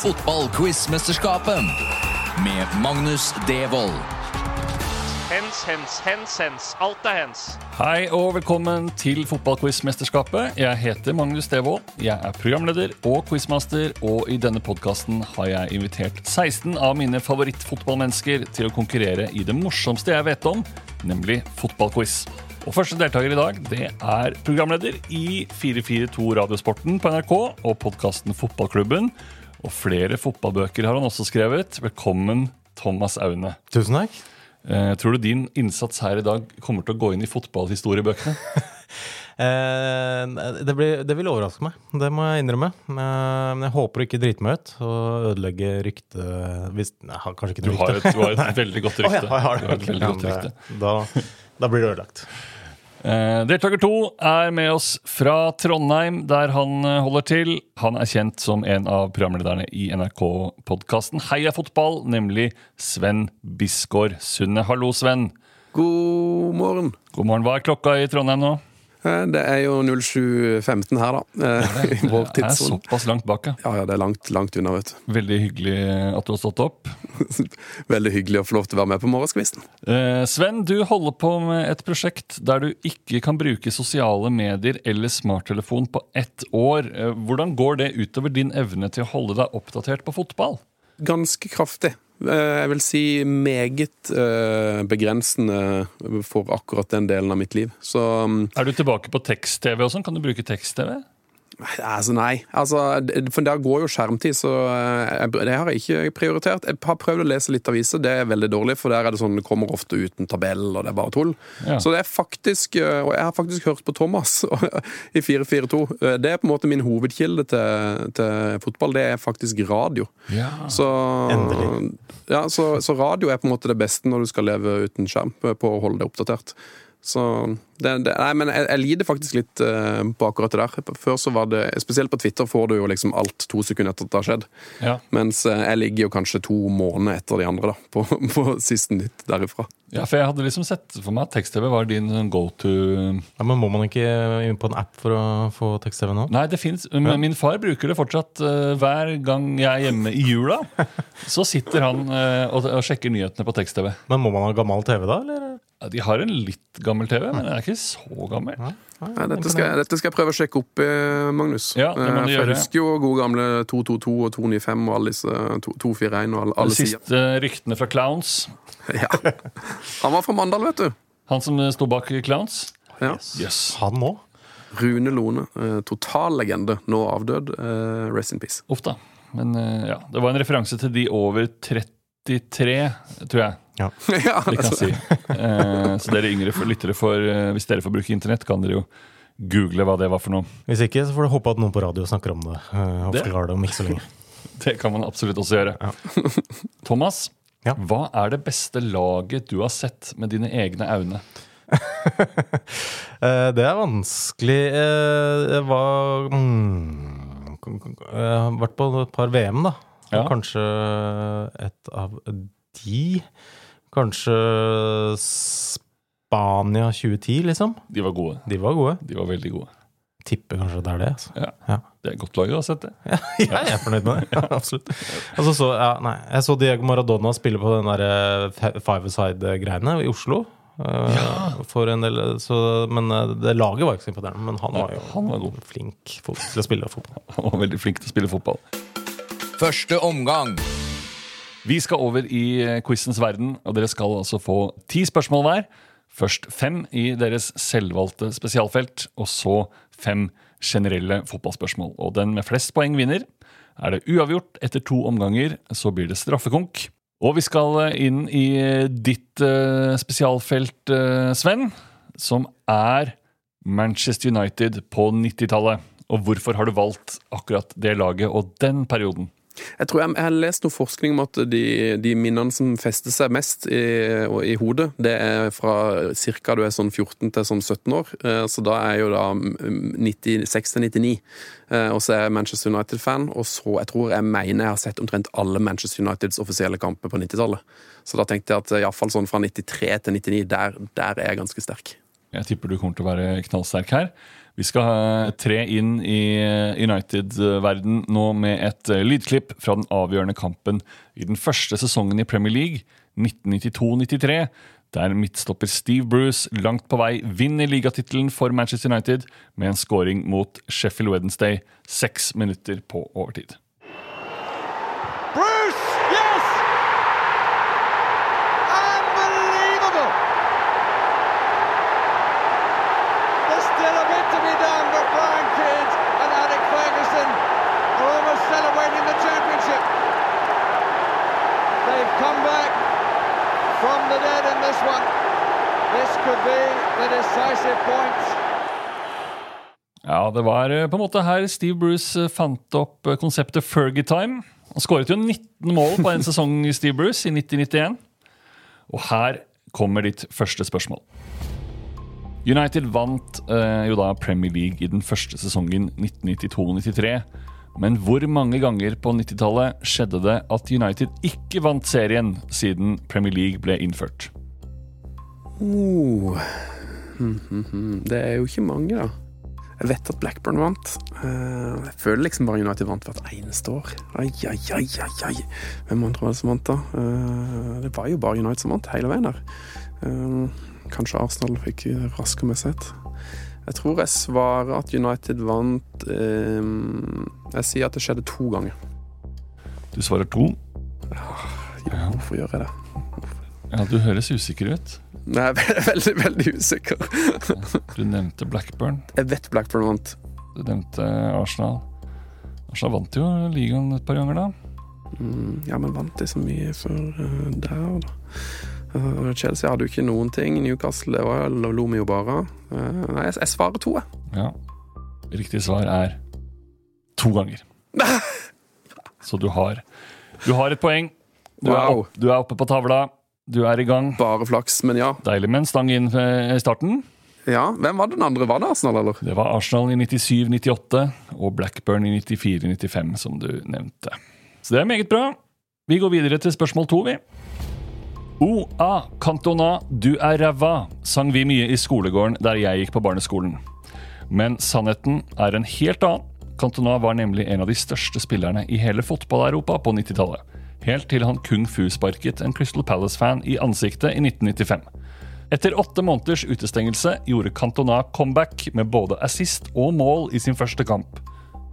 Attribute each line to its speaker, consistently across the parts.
Speaker 1: Fotballquiz-mesterskapet med Magnus Devold.
Speaker 2: Hens, hens, hens, hens. Alt er hens.
Speaker 3: Hei og velkommen til Fotballquiz-mesterskapet. Jeg heter Magnus Devold. Jeg er programleder og quizmaster, og i denne podkasten har jeg invitert 16 av mine favorittfotballmennesker til å konkurrere i det morsomste jeg vet om, nemlig fotballquiz. Og Første deltaker i dag det er programleder i 442 Radiosporten på NRK og podkasten Fotballklubben. Og flere fotballbøker har han også skrevet. Velkommen, Thomas Aune.
Speaker 4: Tusen takk.
Speaker 3: Eh, tror du din innsats her i dag kommer til å gå inn i fotballhistoriebøkene?
Speaker 4: Eh, det, blir, det, vil overraske meg, det må jeg innrømme. Eh, men jeg håper å ikke drite meg ut og ødelegge ryktet hvis, nei, Kanskje ikke noe rykte.
Speaker 3: du har et veldig godt rykte.
Speaker 4: Jeg har
Speaker 3: har
Speaker 4: da blir det ødelagt.
Speaker 3: Eh, deltaker to er med oss fra Trondheim, der han eh, holder til. Han er kjent som en av programlederne i NRK-podkasten Heia fotball, nemlig Sven Bisgaard Sunde. Hallo, Sven.
Speaker 5: God morgen.
Speaker 3: God morgen. Hva er klokka i Trondheim nå?
Speaker 5: Eh, Det er jo 07.15 her, da. eh, I vår
Speaker 3: Det er såpass langt bak, ja.
Speaker 5: Ja, ja, det er langt, langt unna, vet du.
Speaker 3: Veldig hyggelig at du har stått opp.
Speaker 5: Veldig hyggelig å få lov til å være med på morgenskvisten.
Speaker 3: Eh, Sven, du holder på med et prosjekt der du ikke kan bruke sosiale medier eller smarttelefon på ett år. Hvordan går det utover din evne til å holde deg oppdatert på fotball?
Speaker 5: Ganske kraftig. Eh, Jeg vil si meget eh, begrensende for akkurat den delen av mitt liv. Så mm,
Speaker 3: Er du tilbake på tekst-TV og sånn? Kan du bruke tekst-TV?
Speaker 5: Altså, nei. Altså, for der går jo skjermtid, så eh, jeg- det har jeg ikke prioritert. Jeg har prøvd å lese litt aviser, det er veldig dårlig, for der er det sånn det kommer ofte uten tabell, og det er bare tull.
Speaker 3: Ja.
Speaker 5: Så det er faktisk eh, Og jeg har faktisk hørt på Thomas i 442. Eh, Det er på en måte min hovedkilde til, til fotball. Det er faktisk radio.
Speaker 3: Ja.
Speaker 5: Så,
Speaker 4: Endelig.
Speaker 5: Ja, så, så radio er på en måte det beste når du skal leve uten skjerm, på å holde deg oppdatert. Så det, det, Nei, men jeg, jeg lider faktisk litt uh, på akkurat det der. Før så var det Spesielt på Twitter får du jo liksom alt to sekunder etter at det har skjedd.
Speaker 3: Ja.
Speaker 5: Mens eh, jeg ligger jo kanskje to måneder etter de andre, da, på, på siste nytt derifra.
Speaker 3: ja, for jeg hadde liksom sett for meg at tekst-TV var din sånn go to
Speaker 4: Ja, men Må man ikke inn på en app for å få tekst-TV nå?
Speaker 3: Nei, det fins. Min far bruker det fortsatt Uh, hver gang jeg er hjemme i jula. Så sitter han uh, og, og sjekker nyhetene på tekst-TV.
Speaker 4: Men må man ha gammel TV da, eller?
Speaker 3: Ja, De har en litt gammel TV, men den er ikke så gammel.
Speaker 5: Nei, dette, skal, dette skal jeg prøve å sjekke opp, eh, Magnus.
Speaker 3: Ja, det må du
Speaker 5: Eh, for
Speaker 3: gjøre.
Speaker 5: jeg husker jo gode gamle 222 og 295 og alle disse 241 og alle,
Speaker 3: De
Speaker 5: siste sider.
Speaker 3: ryktene fra Clowns.
Speaker 5: Ja. Han var fra Mandal, vet du.
Speaker 3: Han som sto bak Clowns.
Speaker 5: Ja.
Speaker 3: Yes.
Speaker 4: Han òg?
Speaker 5: Rune Lone. Eh, total legende. Nå avdød. Eh, rest in peace.
Speaker 3: Uff da. Men eh, ja, det var en referanse til de over 33, tror jeg
Speaker 5: ja,
Speaker 3: vi kan
Speaker 5: jeg
Speaker 3: si. Eh, så dere yngre for- lyttere får, eh, hvis dere får bruke internett, kan dere jo google hva det var for noe.
Speaker 4: Hvis ikke, så får du håpe at noen på radio snakker om det. eh, Og
Speaker 3: Det-
Speaker 4: forklarer det om ikke så lenge.
Speaker 3: Det kan man absolutt også gjøre. Thomas,
Speaker 4: Ja.
Speaker 3: hva er det beste laget du har sett med dine egne øyne?
Speaker 4: Eh, det er vanskelig. Jeg var mm, Jeg har vært på et par VM, da.
Speaker 3: Ja.
Speaker 4: Kanskje et av de. Kanskje Spania 2010, liksom.
Speaker 3: De var gode.
Speaker 4: De var gode.
Speaker 3: De var veldig gode.
Speaker 4: Tipper kanskje det er det. Altså.
Speaker 3: Ja.
Speaker 4: Ja.
Speaker 3: Det er godt lag å ha sett det.
Speaker 4: Ja, jeg er fornøyd med det. Ja, absolutt. Altså, så ja, nei, jeg så Diego Maradona spille på den der eh, five-a-side-greiene i Oslo. Ja. For en del, så, men eh, det laget var ikke så imponerende. Men han var jo
Speaker 3: han var god.
Speaker 4: flink til å spille fotball.
Speaker 3: Han var veldig flink til å spille fotball.
Speaker 1: Første omgang.
Speaker 3: Vi skal over i eh, quizens verden, og dere skal altså få ti spørsmål hver. Først fem i deres selvvalgte spesialfelt, og så fem generelle fotballspørsmål. Og den med flest poeng vinner. Er det uavgjort etter to omganger, så blir det straffekonk. Og vi skal eh, inn i eh, ditt spesialfelt, Sven, som er Manchester United på 90-tallet. Og hvorfor har du valgt akkurat det laget og den perioden?
Speaker 5: Jeg tror jeg, jeg har lest noe forskning om at de, de minnene som fester seg mest i, i hodet, det er fra ca. du er sånn 14 til sånn 17 år. Eh, Så da er jeg jo da mm, 96 til 99. Eh, Og så er jeg Manchester United-fan. Og så, jeg tror jeg mener jeg har sett omtrent alle Manchester Uniteds offisielle kamper på 90-tallet. Så da tenkte jeg at iallfall sånn fra 93 til 99, der, der er jeg ganske sterk.
Speaker 3: Jeg tipper du kommer til å være knallsterk her. Vi skal tre inn i eh, United-verden nå med et eh, lydklipp fra den avgjørende kampen i den første sesongen i Premier League, 1992-93, der midtstopper Steve Bruce langt på vei vinner ligatittelen for Manchester United med en scoring mot Sheffield Wednesday seks minutter på overtid.
Speaker 6: Could be the decisive point.
Speaker 3: Ja, det var eh, på en måte her Steve Bruce eh, fant opp eh, konseptet Fergie Time. Han skåret jo 19 mål på en sesong i Steve Bruce i 1991. Og her kommer ditt første spørsmål. United vant eh, jo da Premier League i den første sesongen 1992-93. Men hvor mange ganger på 90-tallet skjedde det at United ikke vant serien siden Premier League ble innført?
Speaker 5: Oh. Hmm, hmm, hmm. Det er jo ikke mange, da. Jeg vet at Blackburn vant. Eh, Jeg føler liksom bare United vant hvert eneste år. Ai, ai, ai, ai, ai. Hvem andre var det som vant, da? Eh, Det var jo bare United som vant hele veien der. Eh, Kanskje Arsenal fikk raskere med seg et. Jeg tror jeg svarer at United vant Jeg sier at det skjedde to ganger.
Speaker 3: Du svarer to.
Speaker 5: Ja, hvorfor gjør jeg det?
Speaker 3: Ja, Du høres usikker ut.
Speaker 5: Nei, veldig, veldig usikker.
Speaker 3: Du nevnte Blackburn.
Speaker 5: Jeg vet Blackburn vant.
Speaker 3: Du nevnte Arsenal. Arsenal vant jo ligaen et par ganger, da.
Speaker 5: Mm, Ja, men vant de så mye for uh, der, da? Eh, Chelsea hadde jo ikke noen ting. Newcastle det var lo lo vi jo bare. Eh, Nei, jeg, jeg svarer to, jeg.
Speaker 3: Ja. Riktig svar er to ganger. Så du har Du har et poeng. Du, er, opp, du er oppe på tavla. Du er i gang.
Speaker 5: Bare flaks, men ja.
Speaker 3: Deilig med en stang inn eh, i starten.
Speaker 5: ja. Hvem var den andre? Var det Arsenal, eller?
Speaker 3: Det var Arsenal i 97-98 og Blackburn i 94-95, som du nevnte. Så det er meget bra. Vi går videre til spørsmål to, vi. O.A. Cantona, du er ræva, sang vi mye i skolegården der jeg gikk på barneskolen. Men sannheten er en helt annen. Cantona var nemlig en av de største spillerne i hele fotball-Europa på 90-tallet. Helt til han kung fu-sparket en Crystal Palace-fan i ansiktet i 1995. Etter åtte måneders utestengelse gjorde Cantona comeback med både assist og mål i sin første kamp.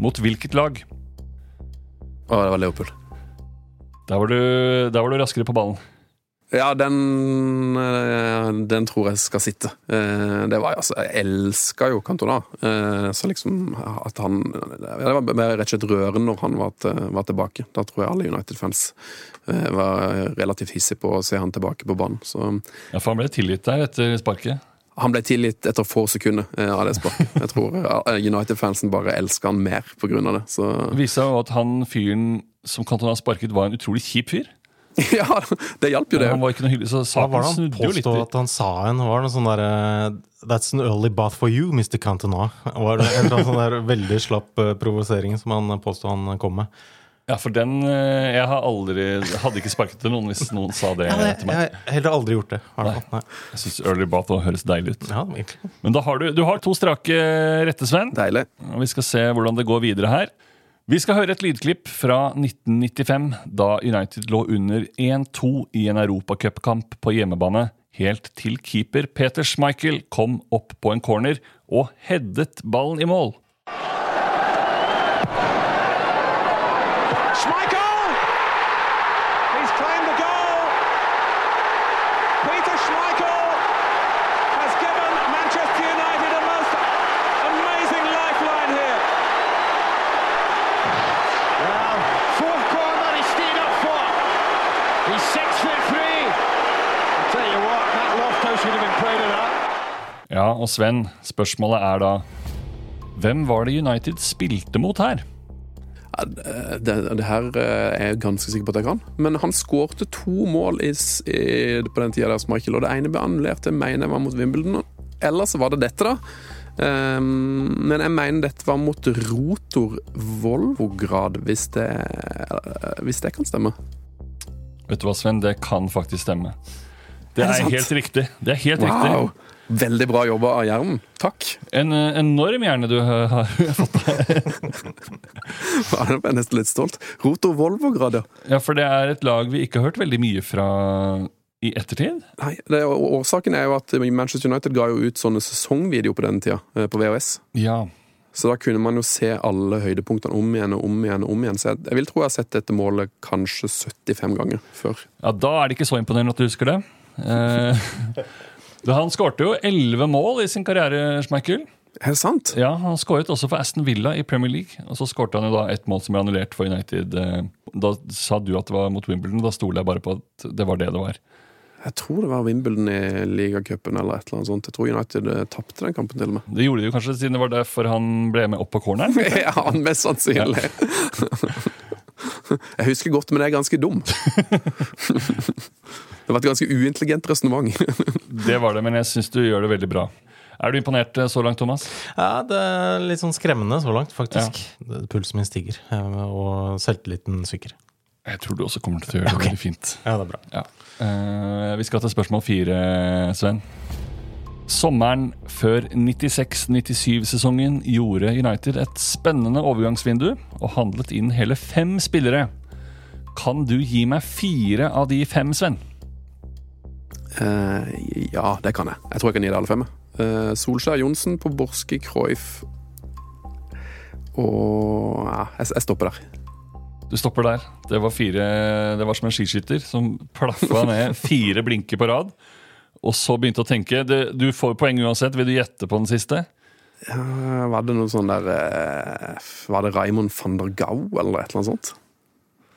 Speaker 3: Mot hvilket lag?
Speaker 5: Å, det var Leopold.
Speaker 3: Der var du, der var du raskere på ballen.
Speaker 5: Ja, den, eh, den tror jeg skal sitte. Eh, Det var altså Jeg elska jo Cantona. Eh, Så liksom at han Det var rett og slett rørende når han var, til, var tilbake. Da tror jeg alle United-fans var relativt hissige på å se han tilbake på banen. Så
Speaker 3: Ja, for han ble tilgitt der etter sparket.
Speaker 5: han ble tilgitt etter få sekunder av det sparket. Jeg tror United-fansen bare elska han mer av det. Så
Speaker 3: Det viser jo at han fyren som Cantona sparket, var en utrolig kjip fyr.
Speaker 5: ja, det hjalp jo, det.
Speaker 3: Han var ikke noe hyggelig, så saken snudde jo litt.
Speaker 4: påstod at han sa en? Var noe sånn derre That's an early bath for you, Mr. Cantona. Var det en eller annen sånn der veldig slapp eh, provosering som han påsto han kom med?
Speaker 3: Ja, for den eh, Jeg har aldri hadde ikke sparket til noen hvis noen sa det
Speaker 4: Ja, det,
Speaker 3: til meg.
Speaker 4: jeg har heller aldri gjort det. i hvert. Nei.
Speaker 3: Jeg syns Early Bath høres deilig ut.
Speaker 4: Ja.
Speaker 3: Men da har du, du har to strake rette, Sven.
Speaker 5: Deilig.
Speaker 3: Og vi skal se hvordan det går videre her. Vi skal høre et lydklipp fra 1995, da United lå under 1-2 i en europacupkamp på hjemmebane, helt til keeper Peter Schmeichel kom opp på en corner og headet ballen i mål. Og Sven, spørsmålet er da Hvem var det United spilte mot her?
Speaker 5: Det, det her eh, er jeg ganske sikker på at jeg kan. Men han skårte to mål i, i, på den tida der, Michael, og det ene ble annullert. Jeg mener jeg var mot Wimbledon. Ellers var det dette, da. Um, men jeg mener dette var mot Rotor Volvograd, hvis det, hvis det kan stemme.
Speaker 3: Vet du hva, Sven? Det kan faktisk stemme. Det
Speaker 5: Er det
Speaker 3: er helt riktig. Det er helt
Speaker 5: Wow!
Speaker 3: riktig.
Speaker 5: Veldig bra jobba av hjernen. Takk.
Speaker 3: En eh, enorm hjerne du har fått.
Speaker 5: Jeg ble nesten litt stolt. Rotor Volvo-grader. ja.
Speaker 3: Ja, for det er et lag vi ikke har hørt veldig mye fra i ettertid.
Speaker 5: Nei, det, Årsaken er jo at Manchester United ga jo ut sånne sesongvideoer på den tida, eh, på VHS.
Speaker 3: Ja.
Speaker 5: Så da kunne man jo se alle høydepunktene om igjen og om igjen. og om igjen. Så jeg, jeg vil tro jeg har sett dette målet kanskje 75 ganger før.
Speaker 3: ja, da er det ikke så imponerende at du husker det. Eh, han skårte jo elleve mål i sin karriere, Schmeichel.
Speaker 5: Er det sant?
Speaker 3: Ja, Han skåret også for Aston Villa i Premier League. Og så skårte han jo da ett mål som ble annullert for United. eh, Da sa du at det var mot Wimbledon. Da stoler jeg bare på at det var det det var.
Speaker 5: Jeg tror det var Wimbledon i ligacupen eller et eller annet sånt. Jeg tror United eh, tapte den kampen til og med.
Speaker 3: Det gjorde de jo kanskje siden det var derfor han ble med opp på corneren.
Speaker 5: Ja, mest sannsynlig. Jeg husker godt, men jeg er ganske dum. Det var et ganske uintelligent resonnement.
Speaker 3: Det var det, men jeg syns du gjør det veldig bra. Er du imponert eh, så langt, Thomas?
Speaker 4: Ja, det er litt sånn skremmende så langt, faktisk. Det- Pulsen min stiger, eh, og selvtilliten synker.
Speaker 3: Jeg tror du også kommer til å gjøre det veldig fint.
Speaker 4: Ja, det er bra.
Speaker 3: Ja. Eh, vi skal til spørsmål fire, Sven. Sommeren før 96-97-sesongen gjorde United et spennende overgangsvindu og handlet inn hele fem spillere. Kan du gi meg fire av de fem, Sven?
Speaker 5: Uh, ja, det kan jeg. Jeg tror jeg kan gi det alle fem. Uh, Solskjær Johnsen på Borske Croif Og ja, jeg, jeg stopper der.
Speaker 3: Du stopper der. Det var, fire, det var som en skiskytter som plaffa ned fire blinker på rad. Og så begynte å tenke Du får poeng uansett. Vil du gjette på den siste?
Speaker 5: Ja, var det noe sånn der eh, Var det Raymond van der Gau, eller et eller annet sånt?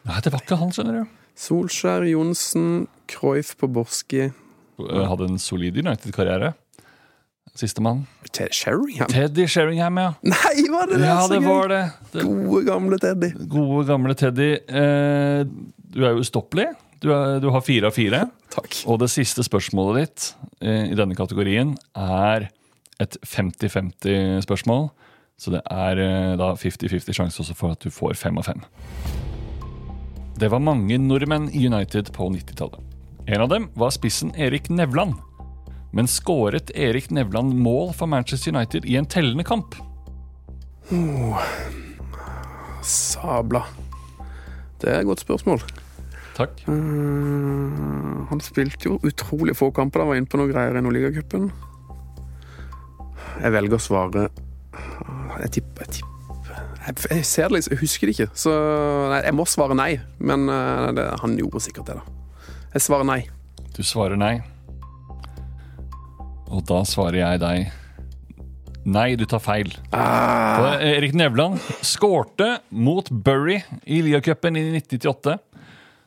Speaker 3: Nei, det var ikke han, skjønner du.
Speaker 5: Solskjær Johnsen, Cruyff på Borski
Speaker 3: Eh, Hadde en solid United-karriere. Sistemann.
Speaker 5: Sheringham?
Speaker 3: Teddy Sheringham, ja.
Speaker 5: Nei, var det det?
Speaker 3: Ja, det var det. det
Speaker 5: Gode, gamle Teddy.
Speaker 3: gode, gamle Teddy. Eh, du er jo ustoppelig. Du, er, du har fire av fire.
Speaker 5: Takk.
Speaker 3: Og det siste spørsmålet ditt eh, i denne kategorien er et 50-50-spørsmål. Så det er eh, da 50-50 sjanse også for at du får fem av fem. Det var mange nordmenn i United på 90-tallet. En av dem var spissen Erik Nevland. Men skåret Erik Nevland mål for Manchester United i en tellende kamp?
Speaker 5: Sabla. Det er et godt spørsmål.
Speaker 3: Takk.
Speaker 5: Uh, han spilte jo utrolig få kamper. Han var inne på noen greier i Nordligacupen. Jeg velger å svare Jeg tipper Jeg, tipper. jeg, jeg ser det liksom, jeg husker det ikke. Så nei, jeg må svare nei. Men uh, det, han gjorde sikkert det, da. Jeg svarer nei.
Speaker 3: Du svarer nei. Og da svarer jeg deg Nei, du tar feil. Ah. Erik Nevland skårte mot Bury i Liacupen i 1998.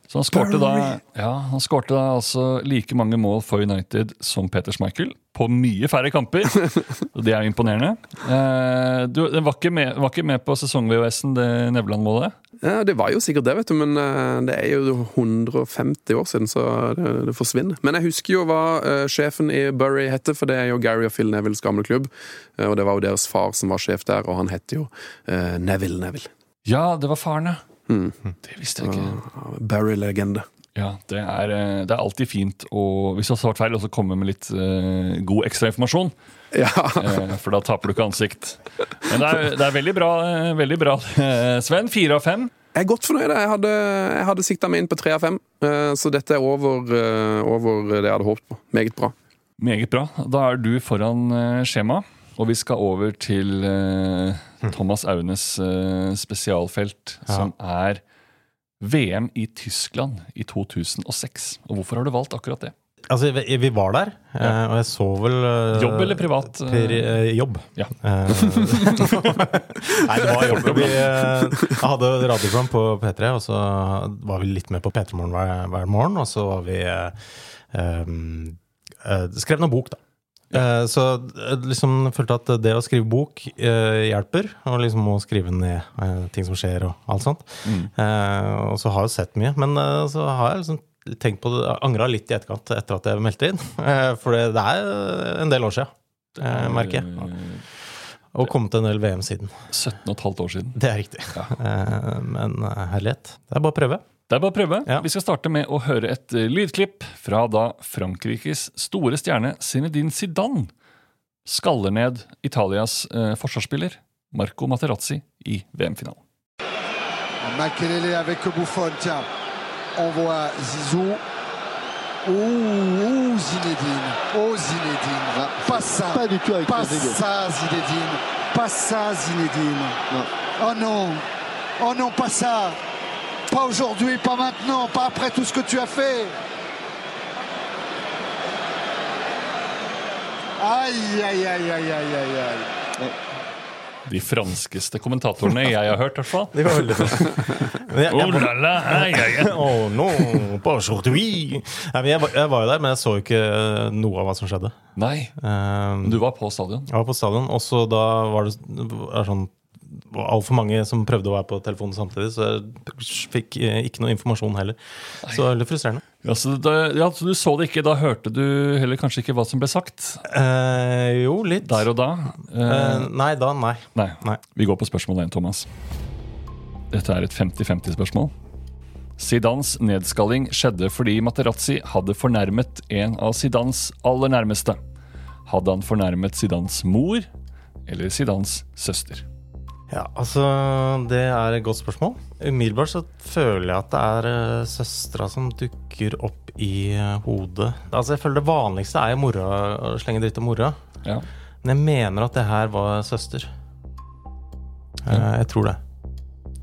Speaker 3: Så han skårte da, ja, han skårte da altså like mange mål for United som Peter Schmeichel. På mye færre kamper. Det er jo imponerende. Eh, du den var ikke med, var ikke med på sesong-VHS-en, det Nevland-målet?
Speaker 5: Ja, det var jo sikkert det, vet du, men eh, det er jo 150 år siden, så det, det forsvinner. Men jeg husker jo hva uh, sjefen i Bury heter, for det er jo Gary og Phil Nevilles gamle klubb. Uh, og det var jo deres far som var sjef der, og han heter jo uh, Neville Neville.
Speaker 3: Ja, det var faren, ja.
Speaker 5: Mm.
Speaker 3: Det visste jeg ikke.
Speaker 5: Barry-legende.
Speaker 3: Ja, det er, eh, det er alltid fint å hvis du har svart feil, også komme med litt uh, god ekstrainformasjon.
Speaker 5: Ja.
Speaker 3: Uh, for da taper du ikke ansikt. Men det er, det er veldig bra, uh, veldig bra. Sven, fire av fem.
Speaker 5: Jeg er godt fornøyd. Jeg hadde, jeg hadde sikta meg inn på tre av fem, så dette er over, over det jeg hadde håpet på. Meget bra.
Speaker 3: Meget bra. Da er du foran skjema. Og vi skal over til uh, Thomas Aunes uh, spesialfelt, som er VM i Tyskland i 2006. Og hvorfor har du valgt akkurat det?
Speaker 4: Altså, vi, var der, eh, og jeg så vel
Speaker 3: Jobb eller privat?
Speaker 4: Per, jobb.
Speaker 3: Ja.
Speaker 4: Nei, det var jobb. Vi jeg hadde radioprogram på P3, og så var vi litt med på P3 Morgen hver, hver morgen. Og så var vi um, Skrev noen bok, da. Eh, så jeg liksom følte at det å skrive bok eh, hjelper. Og liksom å skrive ned eh, ting som skjer, og alt sånt. Eh, og så har jeg sett mye. Men eh, så har jeg liksom tenkt på det, angra litt i etterkant etter at jeg meldte inn. Eh, for det, er en del år eh, merker jeg.
Speaker 3: Eh,
Speaker 4: Og kommet til en del VM siden.
Speaker 3: 17 15 år siden.
Speaker 4: Det er riktig. Eh, Men eh, herlighet. Det er bare å prøve.
Speaker 3: Det er bare å prøve.
Speaker 4: Ja.
Speaker 3: Vi skal starte med å høre et eh, lydklipp fra da Frankrikes store stjerne Zinedine Zidane skaller ned Italias eh, forsvarsspiller Marco Materazzi i VM-finalen.
Speaker 7: Makelele avec Buffon, tiens. On voit Zizou. Ouh, ouh, Zinedine. Oh, Zinedine. pas ça.
Speaker 8: Pas du tout avec
Speaker 7: Pas ça, Zinedine. Pas ça, Zinedine. Oh non. Oh non, pas ça. Pas aujourd'hui, pas maintenant, pas après tout ce que tu as fait. Aïe, aïe, aïe, aïe, aïe, aïe, aïe.
Speaker 3: De franskeste kommentatorene jeg har hørt, i hvert fall.
Speaker 4: Det var veldig
Speaker 3: Oh la la, ai, ai, ai.
Speaker 4: oh, no, aujourd'hui. Jeg, var- jeg var jo der, men jeg så ikke eh, noe av hva som skjedde.
Speaker 3: Nei,
Speaker 4: Um,
Speaker 3: du var på stadion.
Speaker 4: Jeg var på stadion, og så da var det er sånn altfor mange som prøvde å være på telefonen samtidig, så jeg fikk eh, ikke noe informasjon heller. Så det var veldig frustrerende.
Speaker 3: Ja, så, da, ja, så du så det ikke, da hørte du heller kanskje ikke hva som ble sagt
Speaker 4: Eh, jo, litt.
Speaker 3: der og da? Eh,
Speaker 4: Eh, nei da, nei.
Speaker 3: nei.
Speaker 4: nei.
Speaker 3: Vi går på spørsmål 1, Thomas. Dette er et 50-50-spørsmål. Zidans nedskalling skjedde fordi Materazzi hadde fornærmet en av Zidans aller nærmeste. Hadde han fornærmet Zidans mor eller Zidans søster?
Speaker 4: Ja, altså, det er et godt spørsmål. Umiddelbart så føler jeg at det er uh, søstera som dukker opp i eh, hodet. Altså, jeg føler det vanligste er jo mora, å slenge dritt om mora.
Speaker 3: Ja.
Speaker 4: Men jeg mener at det her var søster. Ja. jeg tror det.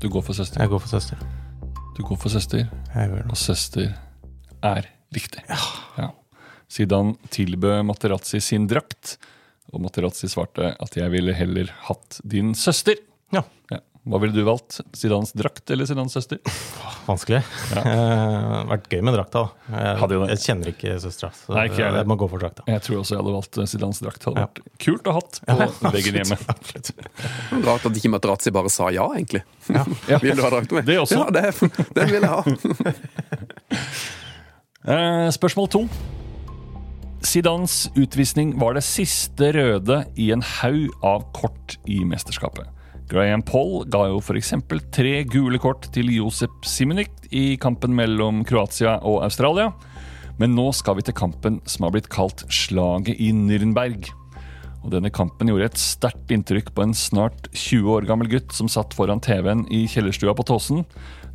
Speaker 3: Du går for søster.
Speaker 4: Jeg går for søster.
Speaker 3: Du går for søster,
Speaker 4: Jeg gjør det.
Speaker 3: og søster er riktig. Ja. Zidane tilbød Materazzi sin drakt, og Materazzi svarte at jeg ville heller hatt din søster.
Speaker 4: Ja.
Speaker 3: Ja. Hva ville du valgt? Zidans drakt eller Zidans søster?
Speaker 4: Vanskelig. Eh, vært gøy med drakta. Jeg, jeg kjenner ikke søstera, så
Speaker 3: Nei, ikke jeg
Speaker 4: jeg må gå for drakta.
Speaker 3: Jeg tror også jeg hadde valgt Sidans Zidans drakt. Hadde
Speaker 4: Ja.
Speaker 3: vært kult å ha hatt på veggen hjemme.
Speaker 4: Absolutt.
Speaker 5: Rart at ikke Materazzi bare sa ja, egentlig.
Speaker 3: Ja.
Speaker 5: Vil du ha drakt med?
Speaker 3: Det også.
Speaker 5: Ja, det, det vil jeg ha.
Speaker 3: Eh, spørsmål to. Zidans utvisning var det siste røde i en haug av kort i mesterskapet. Graham Paul ga jo f.eks. tre gule kort til Josep Simonik i kampen mellom Kroatia og Australia. Men nå skal vi til kampen som har blitt kalt slaget i Nürnberg. Og denne kampen gjorde et sterkt inntrykk på en snart 20 år gammel gutt som satt foran TV-en i kjellerstua på Tåsen.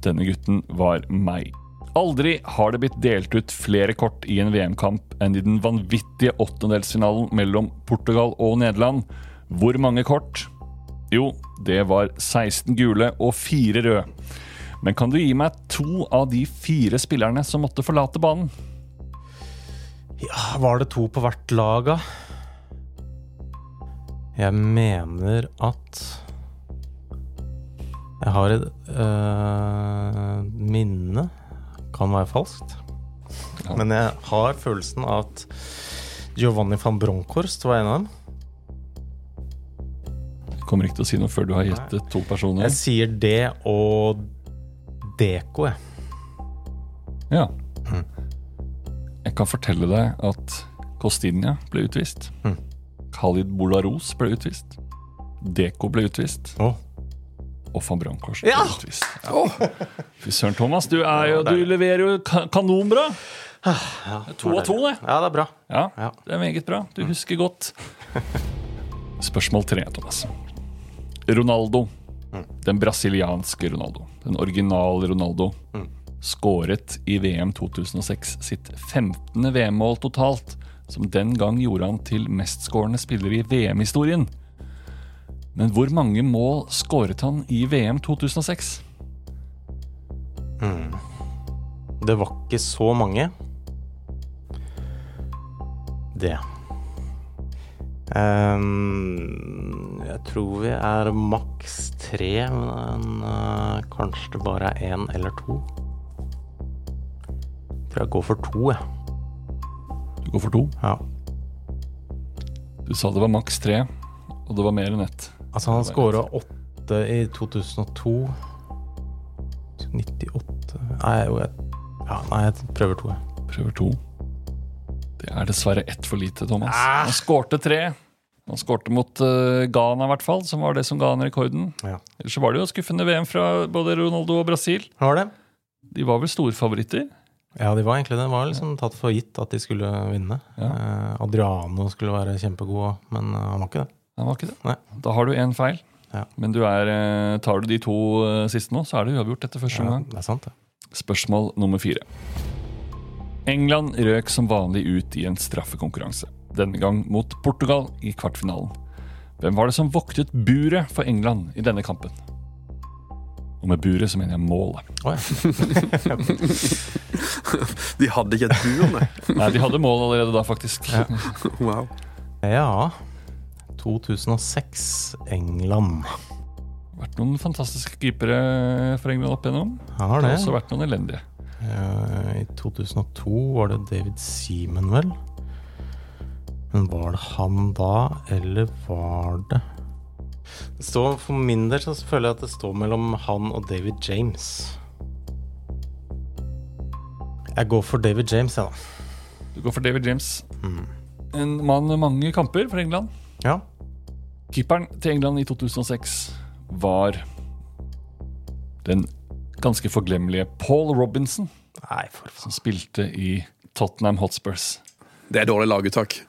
Speaker 3: Denne gutten var meg. Aldri har det blitt delt ut flere kort i en VM-kamp enn i den vanvittige åttendelsfinalen mellom Portugal og Nederland. Hvor mange kort? Jo, det var 16 gule og 4 røde. Men kan du gi meg to av de fire spillerne som måtte forlate banen?
Speaker 4: Ja, var det to på hvert lag, da? Jeg mener at Jeg har et øh, minne. Kan være falskt.
Speaker 3: Ja.
Speaker 4: Men jeg har følelsen av at Giovanni van Bronckhorst var en av dem.
Speaker 3: Kommer ikke til å si noe før du har gjettet to personer.
Speaker 4: Jeg sier det og Deko, jeg.
Speaker 3: Ja. Jeg kan fortelle deg at Kostinia ble utvist.
Speaker 4: Mm.
Speaker 3: Khalid Bolaros ble utvist. Deko ble utvist.
Speaker 4: Å.
Speaker 3: Og van Bronckhorst
Speaker 4: Ja!
Speaker 3: ble utvist. Fy søren, Thomas. Du, er jo, du leverer jo kanonbra! kanonbra. To av to, det.
Speaker 4: Ja, det er bra.
Speaker 3: Ja,
Speaker 4: Ja.
Speaker 3: det er meget bra. Du husker godt. Spørsmål tre, Thomas. Ronaldo. Den brasilianske Ronaldo. Den originale Ronaldo. Skåret i VM 2006 sitt 15. VM-mål totalt, som den gang gjorde han til mestskårende spiller i VM-historien. Men hvor mange mål skåret han i VM 2006?
Speaker 4: Det var ikke så mange. Det. Ehm, jeg tror vi er maks tre, men uh, kanskje det bare er én eller to. Jeg tror jeg går for to, jeg.
Speaker 3: Du går for to.
Speaker 4: Ja.
Speaker 3: Du sa det var maks tre, og det var mer enn ett.
Speaker 4: Altså, han scora åtte i 2002. 98 Nei, jo, jeg, ja, nei, jeg prøver to, jeg.
Speaker 3: Prøver to. Det er dessverre ett for lite, Thomas. Han skårte tre. Han skårte mot uh, Ghana, i hvert fall, som var det som ga han rekorden.
Speaker 4: Ja.
Speaker 3: Ellers så var det jo skuffende VM fra både Ronaldo og Brasil.
Speaker 4: Var det?
Speaker 3: De var vel storfavoritter?
Speaker 4: Ja, de var egentlig det. Det var liksom tatt for gitt at de skulle vinne.
Speaker 3: Ja.
Speaker 4: Uh, Adriano skulle være kjempegod, men eh, han var ikke det.
Speaker 3: Han var ikke det.
Speaker 4: Nei.
Speaker 3: Da har du én feil.
Speaker 4: Ja.
Speaker 3: Men du er, tar du de to siste nå, så er det uavgjort etter første
Speaker 4: Ja, det er sant, det.
Speaker 3: Spørsmål nummer fire. England røk som vanlig ut i en straffekonkurranse. Denne gang mot Portugal i kvartfinalen. Hvem var det som voktet buret for England i denne kampen? Og med buret så mener jeg målet.
Speaker 4: Oh, ja.
Speaker 5: De hadde ikke et bur, nei.
Speaker 3: Nei, de hadde mål allerede da, faktisk.
Speaker 5: Wow.
Speaker 4: ja. 2006, England.
Speaker 3: Vært noen fantastiske keepere for England opp igjennom.
Speaker 4: Han har
Speaker 3: Det
Speaker 4: det.
Speaker 3: har også vært noen elendige.
Speaker 4: Ja, I 2002 var det David Seaman, vel? Men var det han da, eller var det det står, For min del så føler jeg at det står mellom han og David James. Jeg går for David James, jeg, da.
Speaker 3: Du går for David James. En mann med mange kamper for England.
Speaker 4: Ja.
Speaker 3: Keeperen til England i 2006 var den ganske forglemmelige Paul Robinson,
Speaker 4: Nei, for faen.
Speaker 3: som spilte i Tottenham Hotspurs.
Speaker 5: Det er dårlig laguttak.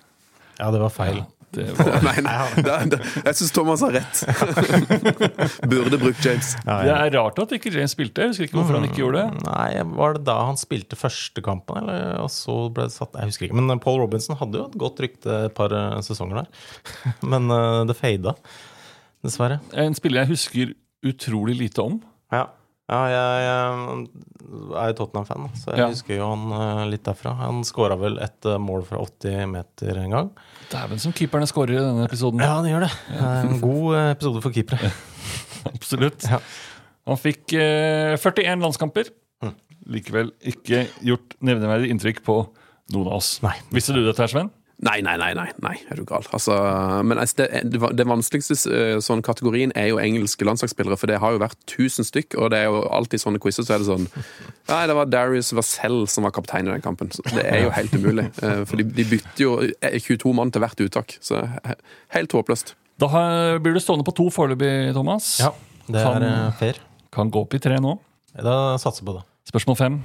Speaker 4: Ja, det var feil.
Speaker 3: Det var,
Speaker 5: Nei, nei. Det, det, jeg syns Thomas har rett. Burde brukt James.
Speaker 4: Ja,
Speaker 3: det er rart at ikke James spilte. Jeg husker ikke hvorfor han ikke gjorde det.
Speaker 4: Nei, Var det da han spilte første kampen, eller og så ble det satt Jeg husker ikke. Men Paul Robinson hadde jo et godt rykte et par eh, sesonger der. Men eh, det fada, dessverre.
Speaker 3: En spiller jeg husker utrolig lite om.
Speaker 4: Ja, jeg, jeg er jo Tottenham-fan, så jeg
Speaker 3: Ja.
Speaker 4: husker jo han eh, litt derfra. Han skåra vel et eh, mål fra 80 meter en gang.
Speaker 3: Dæven som keeperne skårer i denne episoden.
Speaker 4: Ja, han gjør det. En god eh, episode for keepere.
Speaker 3: Absolutt.
Speaker 4: Ja.
Speaker 3: Han fikk eh, 41 landskamper.
Speaker 4: Mm.
Speaker 3: Likevel ikke gjort nevneverdig inntrykk på noen av oss.
Speaker 4: Nei.
Speaker 3: Visste du dette, her, Sven?
Speaker 5: Nei, nei, nei, nei, nei, er du gal. Altså, men altså, det, det, det vanskeligste eh, sånn kategorien er jo engelske landslagsspillere, for det har jo vært 1000 stykk, og det er jo alltid sånne quizer så er det sånn Nei, det var Darius Vassell som var kaptein i den kampen. Så det er jo helt umulig. eh, For de, de bytter jo eh, 22 mann til hvert uttak, så helt håpløst.
Speaker 3: Da har, blir du stående på to foreløpig, Thomas.
Speaker 4: Ja, det
Speaker 3: Kan-
Speaker 4: er eh, fair.
Speaker 3: Kan gå opp i tre nå.
Speaker 4: Da satser jeg på det.
Speaker 3: Spørsmål fem.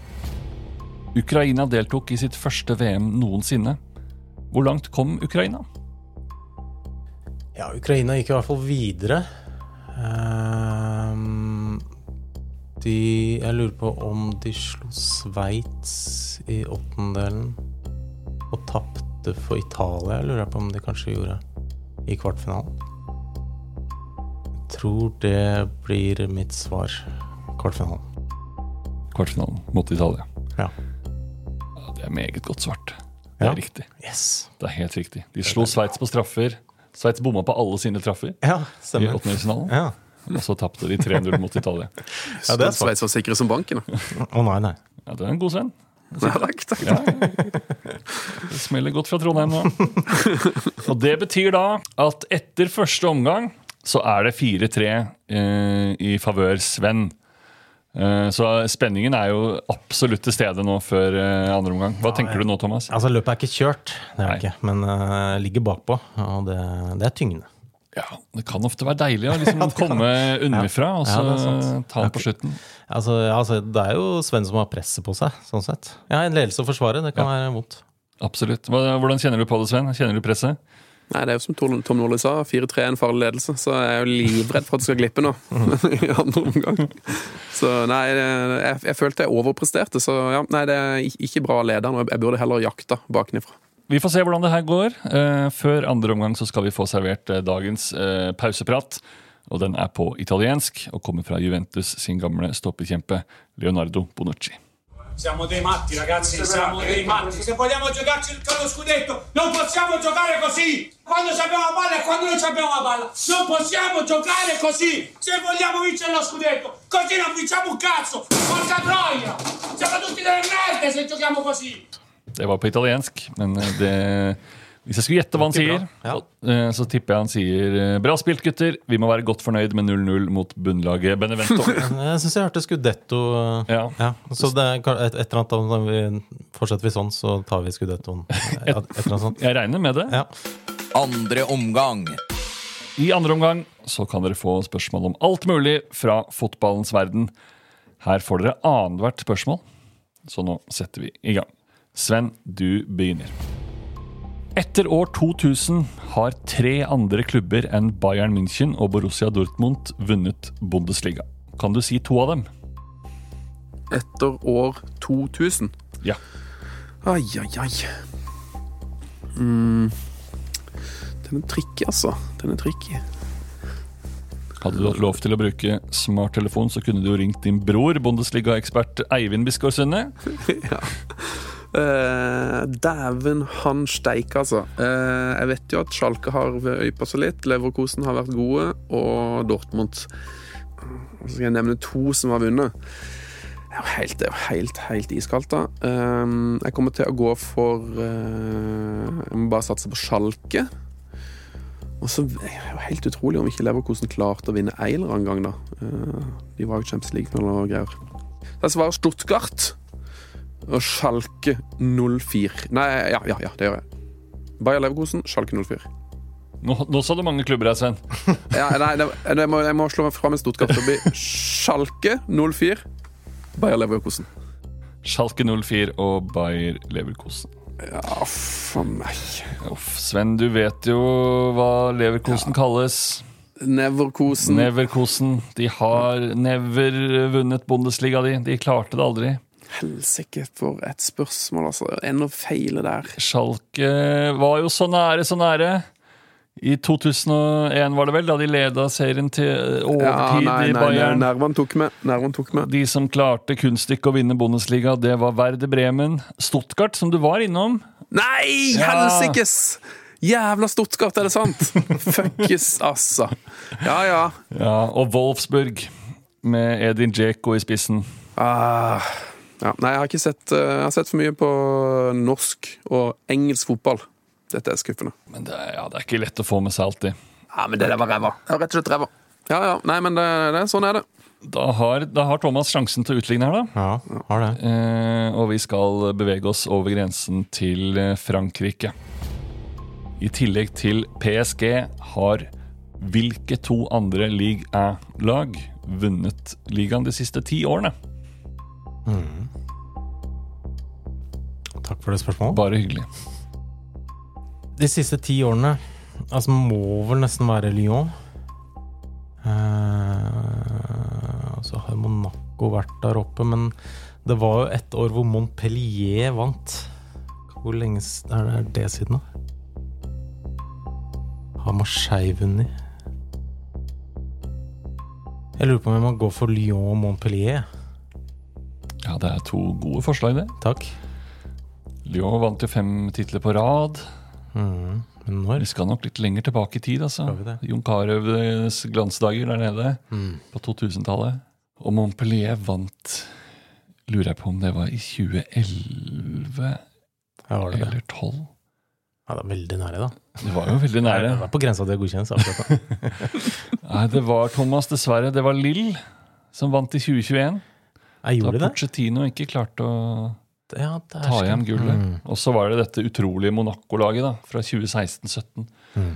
Speaker 3: Ukraina deltok i sitt første VM noensinne. Hvor langt kom Ukraina?
Speaker 4: Ja, Ukraina gikk i hvert fall videre. Ehm, de Jeg lurer på om de slo Sveits i åttendelen og tapte for Italia. Jeg lurer på om de kanskje gjorde i kvartfinalen. Jeg tror det blir mitt svar. Kvartfinalen.
Speaker 3: Kvartfinalen mot Italia.
Speaker 4: Ja.
Speaker 3: Ja, Det er meget godt svart. Det er
Speaker 4: Ja.
Speaker 3: riktig.
Speaker 4: Yes.
Speaker 3: Det er helt riktig. De slo Sveits på straffer. Sveits bomma på alle sine traffer
Speaker 4: Ja,
Speaker 3: i åttendedelsfinalen.
Speaker 4: Ja.
Speaker 3: Og så tapte de 3-0 mot Italia.
Speaker 4: Ja, det er.
Speaker 5: Sveits var sikre som banken. Å
Speaker 4: Å nei, nei.
Speaker 3: Ja, Det er en god svenn.
Speaker 5: Ja, takk, takk.
Speaker 3: Ja. Det smeller godt fra Trondheim nå. Og det betyr da at etter første omgang så er det 4-3 eh, i favør Sven. Eh, så spenningen er jo absolutt til stede nå før eh, andre omgang. Hva tenker du nå, Thomas?
Speaker 4: Altså, løpet er ikke kjørt, det er ikke. Men uh, ligger bakpå, og det, det er tyngende.
Speaker 3: Ja, Det kan ofte være deilig å liksom komme underfra og så
Speaker 4: Ja,
Speaker 3: ta den på slutten.
Speaker 4: Altså, altså, det er jo Sven som har presset på seg, sånn sett. Ja, en ledelse å forsvare, det kan være vondt.
Speaker 3: Absolutt. Hvordan kjenner du på det, Sven? Kjenner du presset?
Speaker 5: Nei, Det er jo som Tom Tom Nordli sa, 4-3 er en farlig ledelse, så jeg er jo livredd for at det skal glippe nå. i andre omgang. Så nei, jeg, jeg følte jeg overpresterte, så ja, nei, det er ikke bra leder. nå. Jeg burde heller jakta bakenifra.
Speaker 3: Vi får se hvordan det her går. Eh, før andre omgang så skal vi få servert eh, dagens eh, pauseprat. Og den er på italiensk og kommer fra Juventus sin gamle stoppekjempe Leonardo Bonucci.
Speaker 8: Siamo dei matti, ragazzi, siamo dei matti. Se vogliamo giocarci il lo scudetto, non possiamo giocare così. Quando abbiamo la palla e quando non abbiamo la palla. Non possiamo giocare così. Se vogliamo vincere lo scudetto, così non vinciamo un cazzo. Porca troia! Siamo tutti delle merde se giochiamo così.
Speaker 3: Det var på italiensk, men eh, det hvis jeg skulle gjette hva han sier,
Speaker 4: Ja.
Speaker 3: eh, så tipper jeg han sier eh, Bra spilt, gutter. Vi må være godt fornøyd med 0-0 mot bunnlaget Benevento.
Speaker 4: Jeg syns jeg hørte Scudetto.
Speaker 3: Ja.
Speaker 4: Ja, så det er et, et eller annet om vi Fortsetter vi sånn, så tar vi Scudettoen. Et, et eller annet sånt.
Speaker 3: Jeg regner med det.
Speaker 4: Ja.
Speaker 1: Andre omgang.
Speaker 3: I andre omgang så kan dere få spørsmål om alt mulig fra fotballens verden. Her får dere annethvert spørsmål, så nå setter vi i gang. Sven, du begynner. Etter år 2000 har tre andre klubber enn Bayern München og Borussia Dortmund vunnet Bundesliga. Kan du si to av dem?
Speaker 5: Etter år 2000.
Speaker 3: Ja.
Speaker 5: Ai, ai, ai. Mm. Den er tricky, altså. Den er tricky.
Speaker 3: Hadde du hatt lov til å bruke smarttelefon, så kunne du jo ringt din bror, Bundesliga-ekspert Eivind Bisgaard Sunde.
Speaker 5: Eh, Dæven han steike, altså. Uh, jeg vet jo at Schalke har øypa seg litt, Leverkosen har vært gode, og Dortmund Så skal jeg nevne to som har vunnet. Det er jo helt, helt, helt iskaldt, da. Eh, jeg kommer til å gå for Jeg må bare satse på Schalke. Og så er det jo helt utrolig om ikke Leverkosen klarte å vinne Eiler en gang, da. De var jo Champions League-finale og greier. Jeg svarer Stuttgart og Schalke 04. Nei, ja, ja, ja, det gjør jeg. Bayer Leverkosen, Schalke 04.
Speaker 3: Nå, nå sa du mange klubber her, Sven.
Speaker 5: Ja, nei, det, jeg, må, jeg må slå meg fra med Stuttgart. Det blir Schalke 04, Bayer Leverkosen.
Speaker 3: Schalke 04 og Bayer Leverkosen.
Speaker 5: Ja, for meg.
Speaker 3: Uff, Sven, du vet jo hva Leverkosen kalles.
Speaker 5: Neverkosen.
Speaker 3: Neverkosen. De har never vunnet Bundesliga, de. De klarte det aldri.
Speaker 5: Helsike, for et spørsmål, altså. Enda feile der.
Speaker 3: Schalke var jo så nære, så nære. I 2001 var det vel, da de leda serien til
Speaker 5: Ja,
Speaker 3: overtid
Speaker 5: nei,
Speaker 3: i
Speaker 5: nei, nei,
Speaker 3: Bayern.
Speaker 5: nervene tok med. Nervan tok med.
Speaker 3: De som klarte kunststykket å vinne Bundesliga, det var Werder Bremen. Stuttgart, som du var innom.
Speaker 5: Nei,
Speaker 3: Ja.
Speaker 5: helsikes! Jævla Stuttgart, er det sant? Fuckes, altså. Ja, ja.
Speaker 3: Ja, og Wolfsburg, med Edin Djeko i spissen.
Speaker 5: Ah, ja. Nei, jeg har ikke sett eh, Jeg har sett for mye på norsk og engelsk fotball. Dette er skuffende.
Speaker 3: Men det, ja, det er ikke lett å få med seg alltid.
Speaker 5: Ja, men det der var ræva. Rett og slett ræva. Ja, ja. Nei, men det, det, sånn er det.
Speaker 3: Da har, da har Thomas sjansen til å utligne her, da.
Speaker 4: Ja, har det.
Speaker 3: Eh, og vi skal bevege oss over grensen til eh, Frankrike. I tillegg til PSG har hvilke to andre Ligue 1-lag vunnet ligaen de siste ti årene?
Speaker 4: Takk for det spørsmålet.
Speaker 3: Bare hyggelig.
Speaker 4: De siste ti årene Altså må vel nesten være Lyon. Eh, så har Monaco vært der oppe, men det var jo et år hvor Montpellier vant. Hvor lenge er det, er det siden, da? Har Marseille vunnet? Jeg lurer på om jeg må gå for Lyon og Montpellier.
Speaker 3: Ja, det er to gode forslag, det.
Speaker 4: Takk.
Speaker 3: Lyon vant jo fem titler på rad.
Speaker 4: Mm. Men når?
Speaker 3: Vi skal nok litt lenger tilbake i tid, altså.
Speaker 4: Det?
Speaker 3: Jon Carews glansdager der nede
Speaker 4: Mm.
Speaker 3: på 2000-tallet. Og Montpellier vant Lurer jeg på om det var i 2011
Speaker 4: Ja, var det det?
Speaker 3: eller 12?
Speaker 4: Ja, det var veldig nære, da.
Speaker 3: Det var jo veldig
Speaker 4: Det
Speaker 3: nære.
Speaker 4: var på grensa til godkjennelse. akkurat da.
Speaker 3: Nei, det var Thomas, dessverre. Det var Lill som vant i 2021.
Speaker 4: Jeg
Speaker 3: Da Porcetino ikke klarte å
Speaker 4: Ja,
Speaker 3: ta hjem gullet.
Speaker 4: Mm.
Speaker 3: Og så var det dette utrolige Monaco-laget da, fra 2016-17.
Speaker 4: Mm.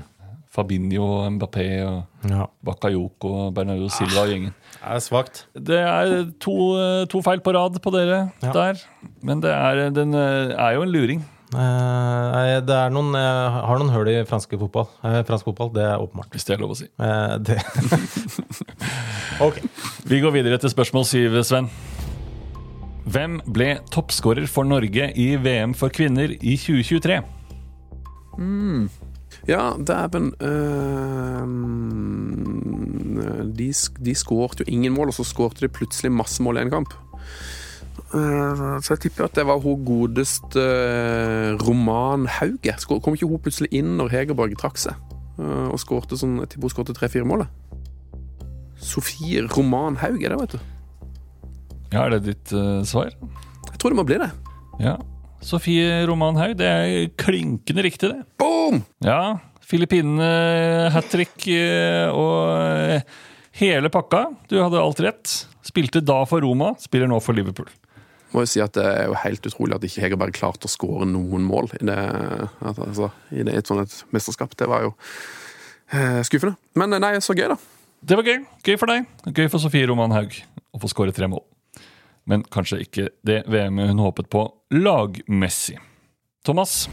Speaker 3: Fabinho, Mbappé, og
Speaker 4: Ja.
Speaker 3: Bakayoko Bernardo Silva og gjengen.
Speaker 4: Det er svakt.
Speaker 3: Det er to, to feil på rad på dere
Speaker 4: Ja.
Speaker 3: der. Men det er, den eh, er jo en luring.
Speaker 4: Eh, det er noen, jeg har noen hull i fransk fotball. Eh, fransk fotball, Det er åpenbart.
Speaker 3: Hvis det er lov å si.
Speaker 4: Eh, det. ok.
Speaker 3: Vi går videre til spørsmål syv, Sven. Hvem ble toppskårer for Norge i VM for kvinner i 2023?
Speaker 5: Ja, dæven uh, De, de skårte jo ingen mål, og så skårte de plutselig masse mål i en kamp. Eh, så jeg tipper at det var hun godeste øh, Roman Hauge. Kom ikke hun plutselig inn når Hegerberg trakk seg? eh, og skårte sånn Jeg tipper hun skårte tre-fire mål. Sofie Roman Hauge, det, vet du.
Speaker 3: Ja, Er det ditt uh, svar?
Speaker 5: Jeg tror det må bli det.
Speaker 3: Ja. Sofie Roman Haug, det er klinkende riktig, det.
Speaker 5: Boom!
Speaker 3: Ja. Filippinene hat trick eh, og eh, hele pakka. Du hadde alt rett. Spilte da for Roma, spiller nå for Liverpool.
Speaker 5: Må jo si at Det er jo helt utrolig at ikke Hegerberg klarte å skåre noen mål i det, altså, i det, et sånt et mesterskap. Det var jo eh, skuffende. Men nei, så gøy, da.
Speaker 3: Det var gøy. Gøy for deg. Gøy for Sofie Roman Haug å få skåre tre mål. Men kanskje ikke det VM-et hun håpet på lagmessig. Thomas,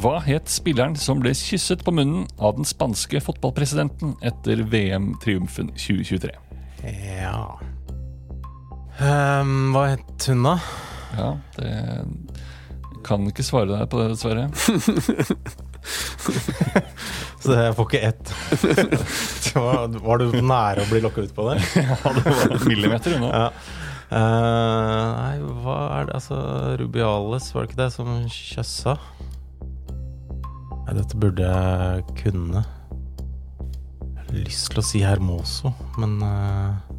Speaker 3: hva het spilleren som ble kysset på munnen av den spanske fotballpresidenten etter VM-triumfen 2023?
Speaker 4: Ja um, Hva het hun, da?
Speaker 3: Ja, det kan ikke svare deg på det, dessverre.
Speaker 4: Så jeg får ikke ett. Var, var du nære å bli lokka ut på det?
Speaker 3: Ja, det var en millimeter unna.
Speaker 4: Ja. Eh, nei, hva er det Altså, Rubiales, var det ikke det som kjøssa? Nei, dette burde jeg kunne. Jeg har lyst til å si Hermoso, men eh,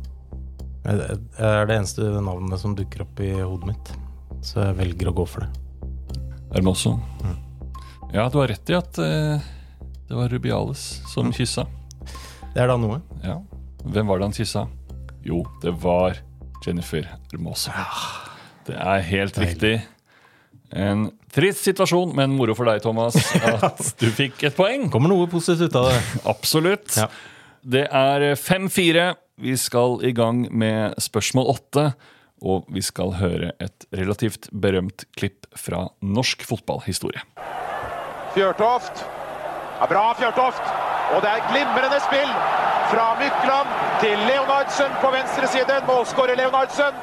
Speaker 4: det er det eneste navnet som dukker opp i hodet mitt. Så jeg velger å gå for det.
Speaker 3: Hermoso. Ja, du har rett i at eh, det var Rubiales som kyssa.
Speaker 4: Det er da noe.
Speaker 3: Ja. Hvem var det han kyssa? Jo, det var Jennifer Hermoso. Det er helt riktig. En trist situasjon, men moro for deg, Thomas, at du fikk et poeng.
Speaker 4: Kommer noe positivt ut av det.
Speaker 3: Absolutt.
Speaker 4: Ja.
Speaker 3: Det er 5-4. Vi skal i gang med spørsmål 8. Og vi skal høre et relativt berømt klipp fra norsk fotballhistorie.
Speaker 9: Fjørtoft. Ja, bra, Fjørtoft. Og det er glimrende spill fra Mykland til Leonardsen på venstre side. Målskårer Leonardsen.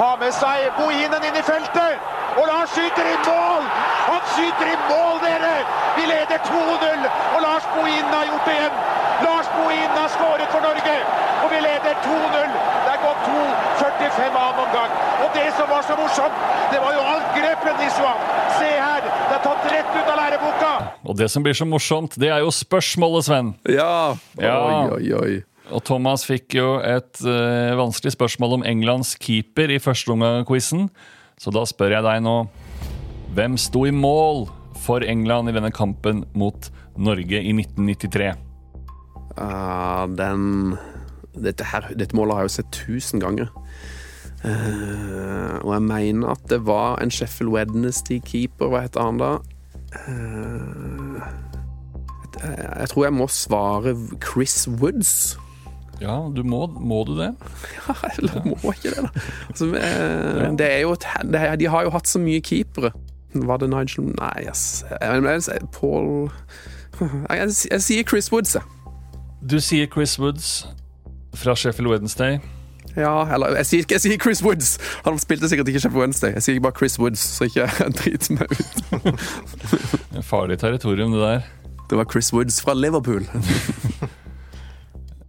Speaker 9: Har med seg Bohinen inn i feltet. Og Lars skyter i mål! Han skyter i mål, dere! Vi leder 2-0, og Lars Bohinen har gjort det igjen. Lars Bohinen har skåret for Norge, og vi leder 2-0. Er gått 2.45 annen omgang. Og det som var så morsomt, det var jo angrepet Niswan. Se her, det er tatt rett ut av læreboka.
Speaker 3: Og det som blir så morsomt, det er jo spørsmålet, Sven.
Speaker 5: Ja.
Speaker 3: Ja.
Speaker 5: Oi, oi, oi.
Speaker 3: Og Thomas fikk jo et eh, vanskelig spørsmål om Englands keeper i første omgang av quizen. Så da spør jeg deg nå Hvem sto i mål for England i denne kampen mot Norge i 1993?
Speaker 5: Uh, den dette, her, dette målet har jeg jo sett tusen ganger. Uh, og jeg mener at det var en Sheffield Wednesday-keeper. Hva heter han da? Uh, jeg, jeg tror jeg må svare Chris Woods.
Speaker 3: Ja, du må, må du det?
Speaker 5: Ja, eller må ikke det, da? Altså, eh, det er jo et, det de har jo hatt så mye keepere. Var det Nigel Nei, yes. Paul jeg, jeg, jeg sier Chris Woods, jeg.
Speaker 3: Du sier Chris Woods fra Sheffield Wednesday.
Speaker 5: Ja, eller jeg sier, jeg sier Chris Woods. Han spilte sikkert ikke Sheffield Wednesday. Jeg sier bare Chris Woods, så ikke drit meg ut.
Speaker 3: Farlig territorium, det der.
Speaker 5: Det var Chris Woods fra Liverpool.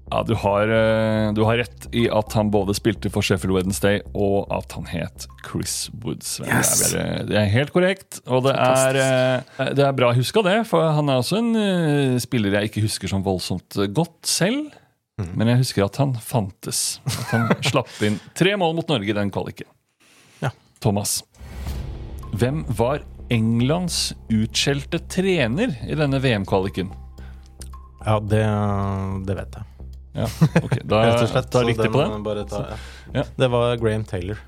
Speaker 3: Ja, du har, eh, du har rett i at han både spilte for Sheffield Wednesday, og at han het Chris Woods.
Speaker 5: Yes.
Speaker 3: Det, er, det er helt korrekt, og det er, eh, det er bra huska det, for han er også en eh, spiller jeg ikke husker som voldsomt godt selv. Men jeg husker at han fantes. At han slapp inn tre mål mot Norge i den kvaliken.
Speaker 4: Ja.
Speaker 3: Thomas, hvem var Englands utskjelte trener i denne VM-kvaliken?
Speaker 4: Ja, det, det vet jeg.
Speaker 3: Ja, ok, Da,
Speaker 4: Rett og slett.
Speaker 3: da likte jeg på
Speaker 4: den
Speaker 3: den.
Speaker 4: Ta, ja.
Speaker 3: Ja.
Speaker 4: Det var Graham Taylor.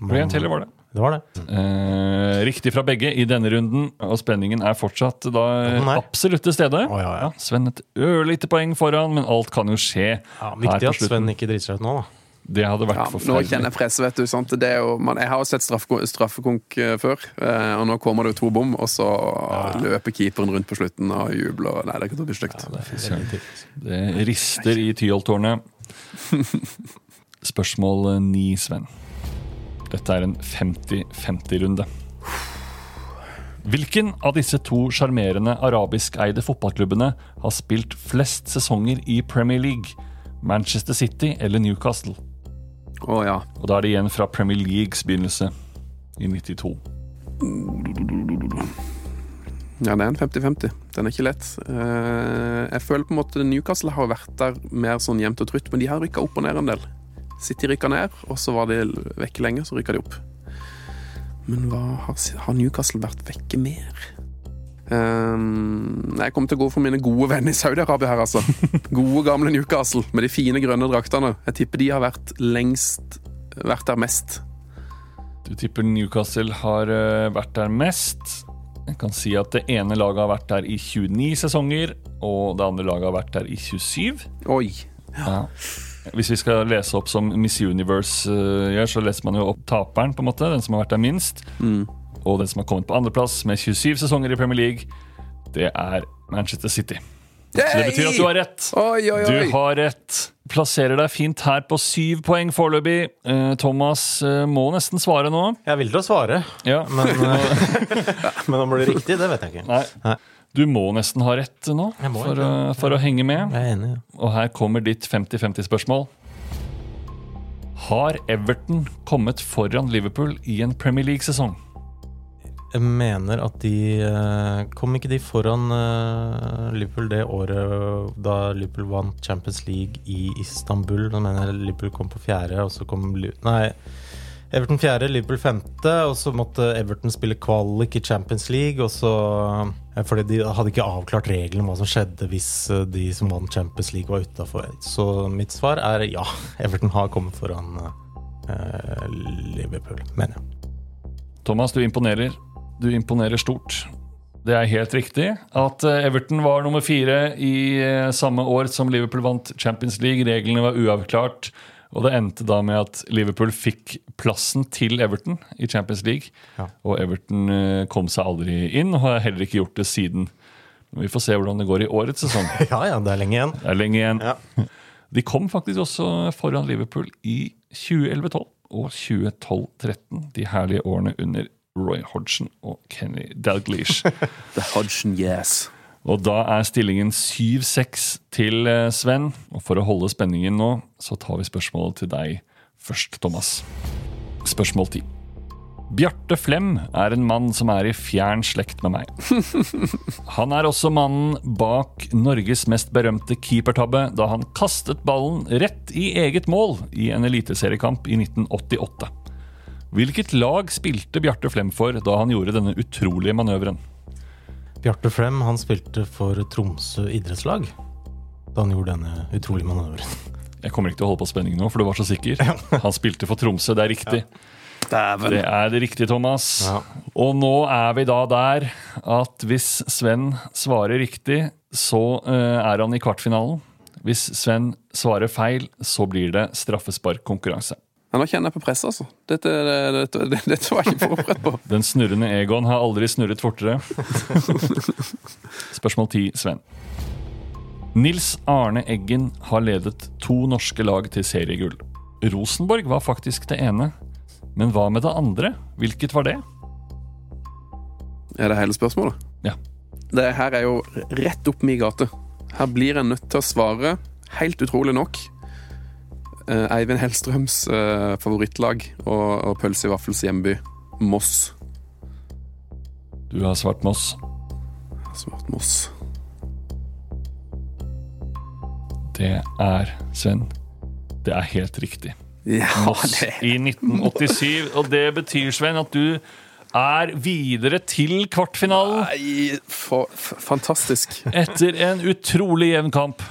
Speaker 3: Graham Taylor var det.
Speaker 4: Det var det.
Speaker 3: Eh, riktig fra begge i denne runden, og spenningen er fortsatt da
Speaker 4: er.
Speaker 3: absolutt til stede.
Speaker 4: Oh, ja, ja.
Speaker 3: Sven et ørlite poeng foran, men alt kan jo skje
Speaker 4: Ja,
Speaker 3: her
Speaker 4: viktig at Sven ikke driter seg ut nå, da.
Speaker 3: Det hadde vært
Speaker 5: Ja, nå kjenner jeg presset, vet du. Sant? Det er jo, man, jeg har jo sett straffekonk, eh, før, eh, og nå kommer det jo to bom, og så løper keeperen rundt på slutten og jubler. Nei, det kan bli stygt.
Speaker 3: Det rister i Tyholttårnet. Spørsmål ni, Sven. Dette er en 50-50-runde. Hvilken av disse to sjarmerende arabiskeide fotballklubbene har spilt flest sesonger i Premier League? Manchester City eller Newcastle?
Speaker 5: Å ja.
Speaker 3: Og da er det igjen fra Premier Leagues begynnelse i 92.
Speaker 5: Ja, det er en 50-50. Den er ikke lett. Eh, jeg føler på en måte Newcastle har vært der mer sånn jevnt og trutt, men de har rykka opp og ned en del. City rykka ned, og så var de vekke lenge, så rykka de opp. Men hva har, har Newcastle vært vekke mer? Um, jeg kommer til å gå for mine gode venner i Saudi-Arabia her, altså. Gode, gamle Newcastle med de fine grønne draktene. Jeg tipper de har vært lengst Vært der mest.
Speaker 3: Du tipper Newcastle har eh, vært der mest. Jeg kan si at det ene laget har vært der i 29 sesonger, og det andre laget har vært der i 27.
Speaker 5: Oi.
Speaker 3: Ja. Hvis vi skal lese opp som Miss Universe uh, gjør, så leser man jo opp taperen, på en måte, den som har vært der minst. Og den som har kommet på andreplass med 27 sesonger i Premier League, det er Manchester City. Så det betyr at du har rett.
Speaker 5: Oi, oi, oi.
Speaker 3: Du har rett. Plasserer deg fint her på syv poeng foreløpig. Uh, Thomas uh, må nesten svare nå.
Speaker 4: Jeg vil til å svare,
Speaker 3: Ja.
Speaker 4: men, men om det blir riktig, det vet jeg ikke.
Speaker 3: Nei.
Speaker 4: Nei.
Speaker 3: Du må nesten ha rett nå
Speaker 4: må
Speaker 3: for, å, for å henge med.
Speaker 4: Enig. Ja.
Speaker 3: Og her kommer ditt 50-50-spørsmål. Har Everton kommet foran Liverpool i en Premier League-sesong?
Speaker 4: Jeg mener at de eh, Kom ikke de foran eh, Liverpool det året da Liverpool vant Champions League i Istanbul? Da mener jeg Liverpool kom på fjerde, og så kom Nei. Everton fjerde, Liverpool femte, og så måtte Everton spille kvalik i Champions League. Og så, eh, fordi de hadde ikke avklart reglene om hva som skjedde hvis eh, de som vant Champions League, var utafor. Så mitt svar er ja. Everton har kommet foran eh, Liverpool, mener jeg.
Speaker 3: Thomas, du imponerer. Du imponerer stort. Det er helt riktig at eh, Everton var nummer fire i eh, samme år som Liverpool vant Champions League. Reglene var uavklart, og det endte da med at Liverpool fikk plassen til Everton i Champions League.
Speaker 4: Ja.
Speaker 3: Og Everton eh, kom seg aldri inn, og har heller ikke gjort det siden. Vi får se hvordan det går i årets sesong.
Speaker 4: Ja ja, det er lenge igjen.
Speaker 3: Det er lenge igjen.
Speaker 4: Ja.
Speaker 3: De kom faktisk også foran Liverpool i 2011-12 og 2012-13. De herlige årene under Roy Hodgson og Kenny Dalglish.
Speaker 5: The Hodgson, yes.
Speaker 3: Og da er stillingen 7-6 til eh, Sven. Og for å holde spenningen nå, så tar vi spørsmålet til deg først, Thomas. Spørsmål 10. Bjarte Flem er en mann som er i fjern slekt med meg. Han er også mannen bak Norges mest berømte keepertabbe da han kastet ballen rett i eget mål i en eliteseriekamp i 1988. Hvilket lag spilte Bjarte Flem for da han gjorde denne utrolige manøveren?
Speaker 4: Bjarte Frem han spilte for Tromsø idrettslag da han gjorde denne utrolige manøveren.
Speaker 3: Jeg kommer ikke til å holde på spenningen nå, for du var så sikker. Han spilte for Tromsø, det er riktig.
Speaker 5: Ja.
Speaker 3: Det er det riktige, Thomas.
Speaker 4: Ja.
Speaker 3: Og nå er vi da der at hvis Sven svarer riktig, så eh, er han i kvartfinalen. Hvis Sven svarer feil, så blir det straffesparkkonkurranse.
Speaker 5: Ja, nå kjenner jeg på presset, altså. Dette, dette, dette, dette var jeg ikke forberedt på.
Speaker 3: Den snurrende Egon har aldri snurret fortere. Spørsmål 10, Sven. Nils Arne Eggen har ledet to norske lag til seriegull. Rosenborg var faktisk det ene. Men hva med det andre? Hvilket var det?
Speaker 5: Er det hele spørsmålet?
Speaker 3: Ja.
Speaker 5: Det her er jo rett opp min gate. Her blir jeg nødt til å svare, helt utrolig nok, Eivind Hellstrøms eh, favorittlag og, og pølse i vaffels hjemby, Moss.
Speaker 3: Du har svart Moss.
Speaker 5: Svart Moss.
Speaker 3: Det er Sven. Det er helt riktig.
Speaker 5: Ja,
Speaker 3: Moss
Speaker 5: det
Speaker 3: i 1987. Og det betyr, Sven, at du er videre til kvartfinalen.
Speaker 5: Nei, for, for, fantastisk.
Speaker 3: Etter en utrolig jevn kamp.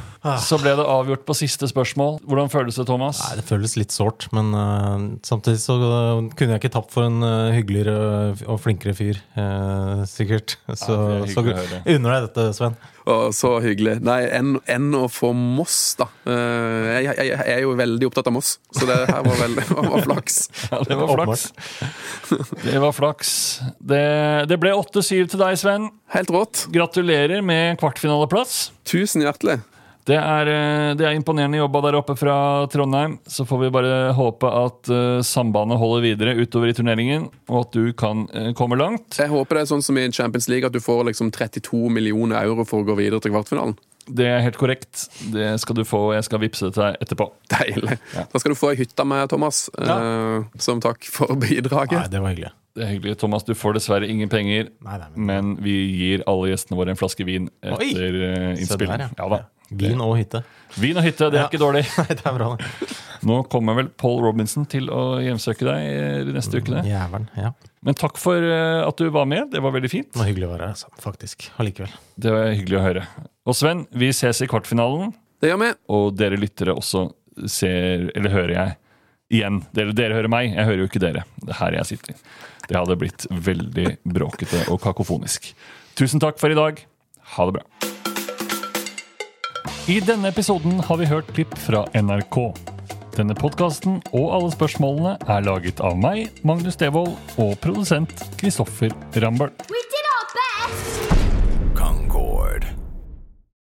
Speaker 3: Så ble det avgjort på siste spørsmål. Hvordan føles det, Thomas?
Speaker 4: Nei, Det føles litt sårt, men uh, samtidig så eh, kunne jeg ikke tapt for en uh, hyggeligere og flinkere fyr, eh, sikkert. Så,
Speaker 3: er
Speaker 4: så unner deg dette, Sven.
Speaker 5: Oh, så hyggelig. Nei, enn en å få Moss, da. Eh, Jeg, jeg, jeg er jo veldig opptatt av Moss, så det her var veldig var flaks.
Speaker 3: Ja, det var flaks. Det var flaks. Det, det ble 8-7 til deg, Sven.
Speaker 5: Helt rått.
Speaker 3: Gratulerer med kvartfinaleplass.
Speaker 5: Tusen hjertelig.
Speaker 3: Det er, eh, det er imponerende jobba der oppe fra Trondheim. Så får vi bare håpe at uh, sambandet holder videre utover i turneringen, og at du kan uh, komme langt.
Speaker 5: Jeg håper det er sånn som i Champions League, at du får liksom 32 millioner euro for å gå videre til kvartfinalen.
Speaker 3: Det er helt korrekt. Det skal du få, og jeg skal vippse det til deg etterpå.
Speaker 5: Deilig. Da skal du få ei hytte med, Thomas, eh, som takk for bidraget.
Speaker 4: Nei, det var hyggelig.
Speaker 3: Det er hyggelig. Thomas, du får dessverre ingen penger,
Speaker 4: Nei, nei, men
Speaker 3: men vi gir alle gjestene våre en flaske vin etter
Speaker 4: Oi!
Speaker 3: Innspill.
Speaker 4: der, ja.
Speaker 3: Ja da.
Speaker 4: Vin og hytte.
Speaker 3: Vin og hytte, det er
Speaker 4: Ja.
Speaker 3: ikke dårlig.
Speaker 4: Nei, det er bra, det.
Speaker 3: Nå kommer vel Paul Robinson til å hjemsøke deg eh, de neste ukene.
Speaker 4: Jævlen, Ja.
Speaker 3: Men takk for eh, at du var med. Det var veldig fint.
Speaker 4: Det var hyggelig å være her, altså. Faktisk. Allikevel.
Speaker 3: Det var hyggelig å høre. Og Sven, vi ses i kvartfinalen.
Speaker 5: Det gjør vi.
Speaker 3: Og dere lyttere også ser, eller hører jeg igjen. Dere, dere hører meg, jeg hører jo ikke dere. Det er her jeg sitter. Det hadde blitt veldig bråkete og kakofonisk. Tusen takk for i dag. Ha det bra. I denne episoden har vi hørt klipp fra NRK. Denne podkasten og alle spørsmålene er laget av meg, Magnus Devold, og produsent Kristoffer Rambøll.
Speaker 10: We did our best.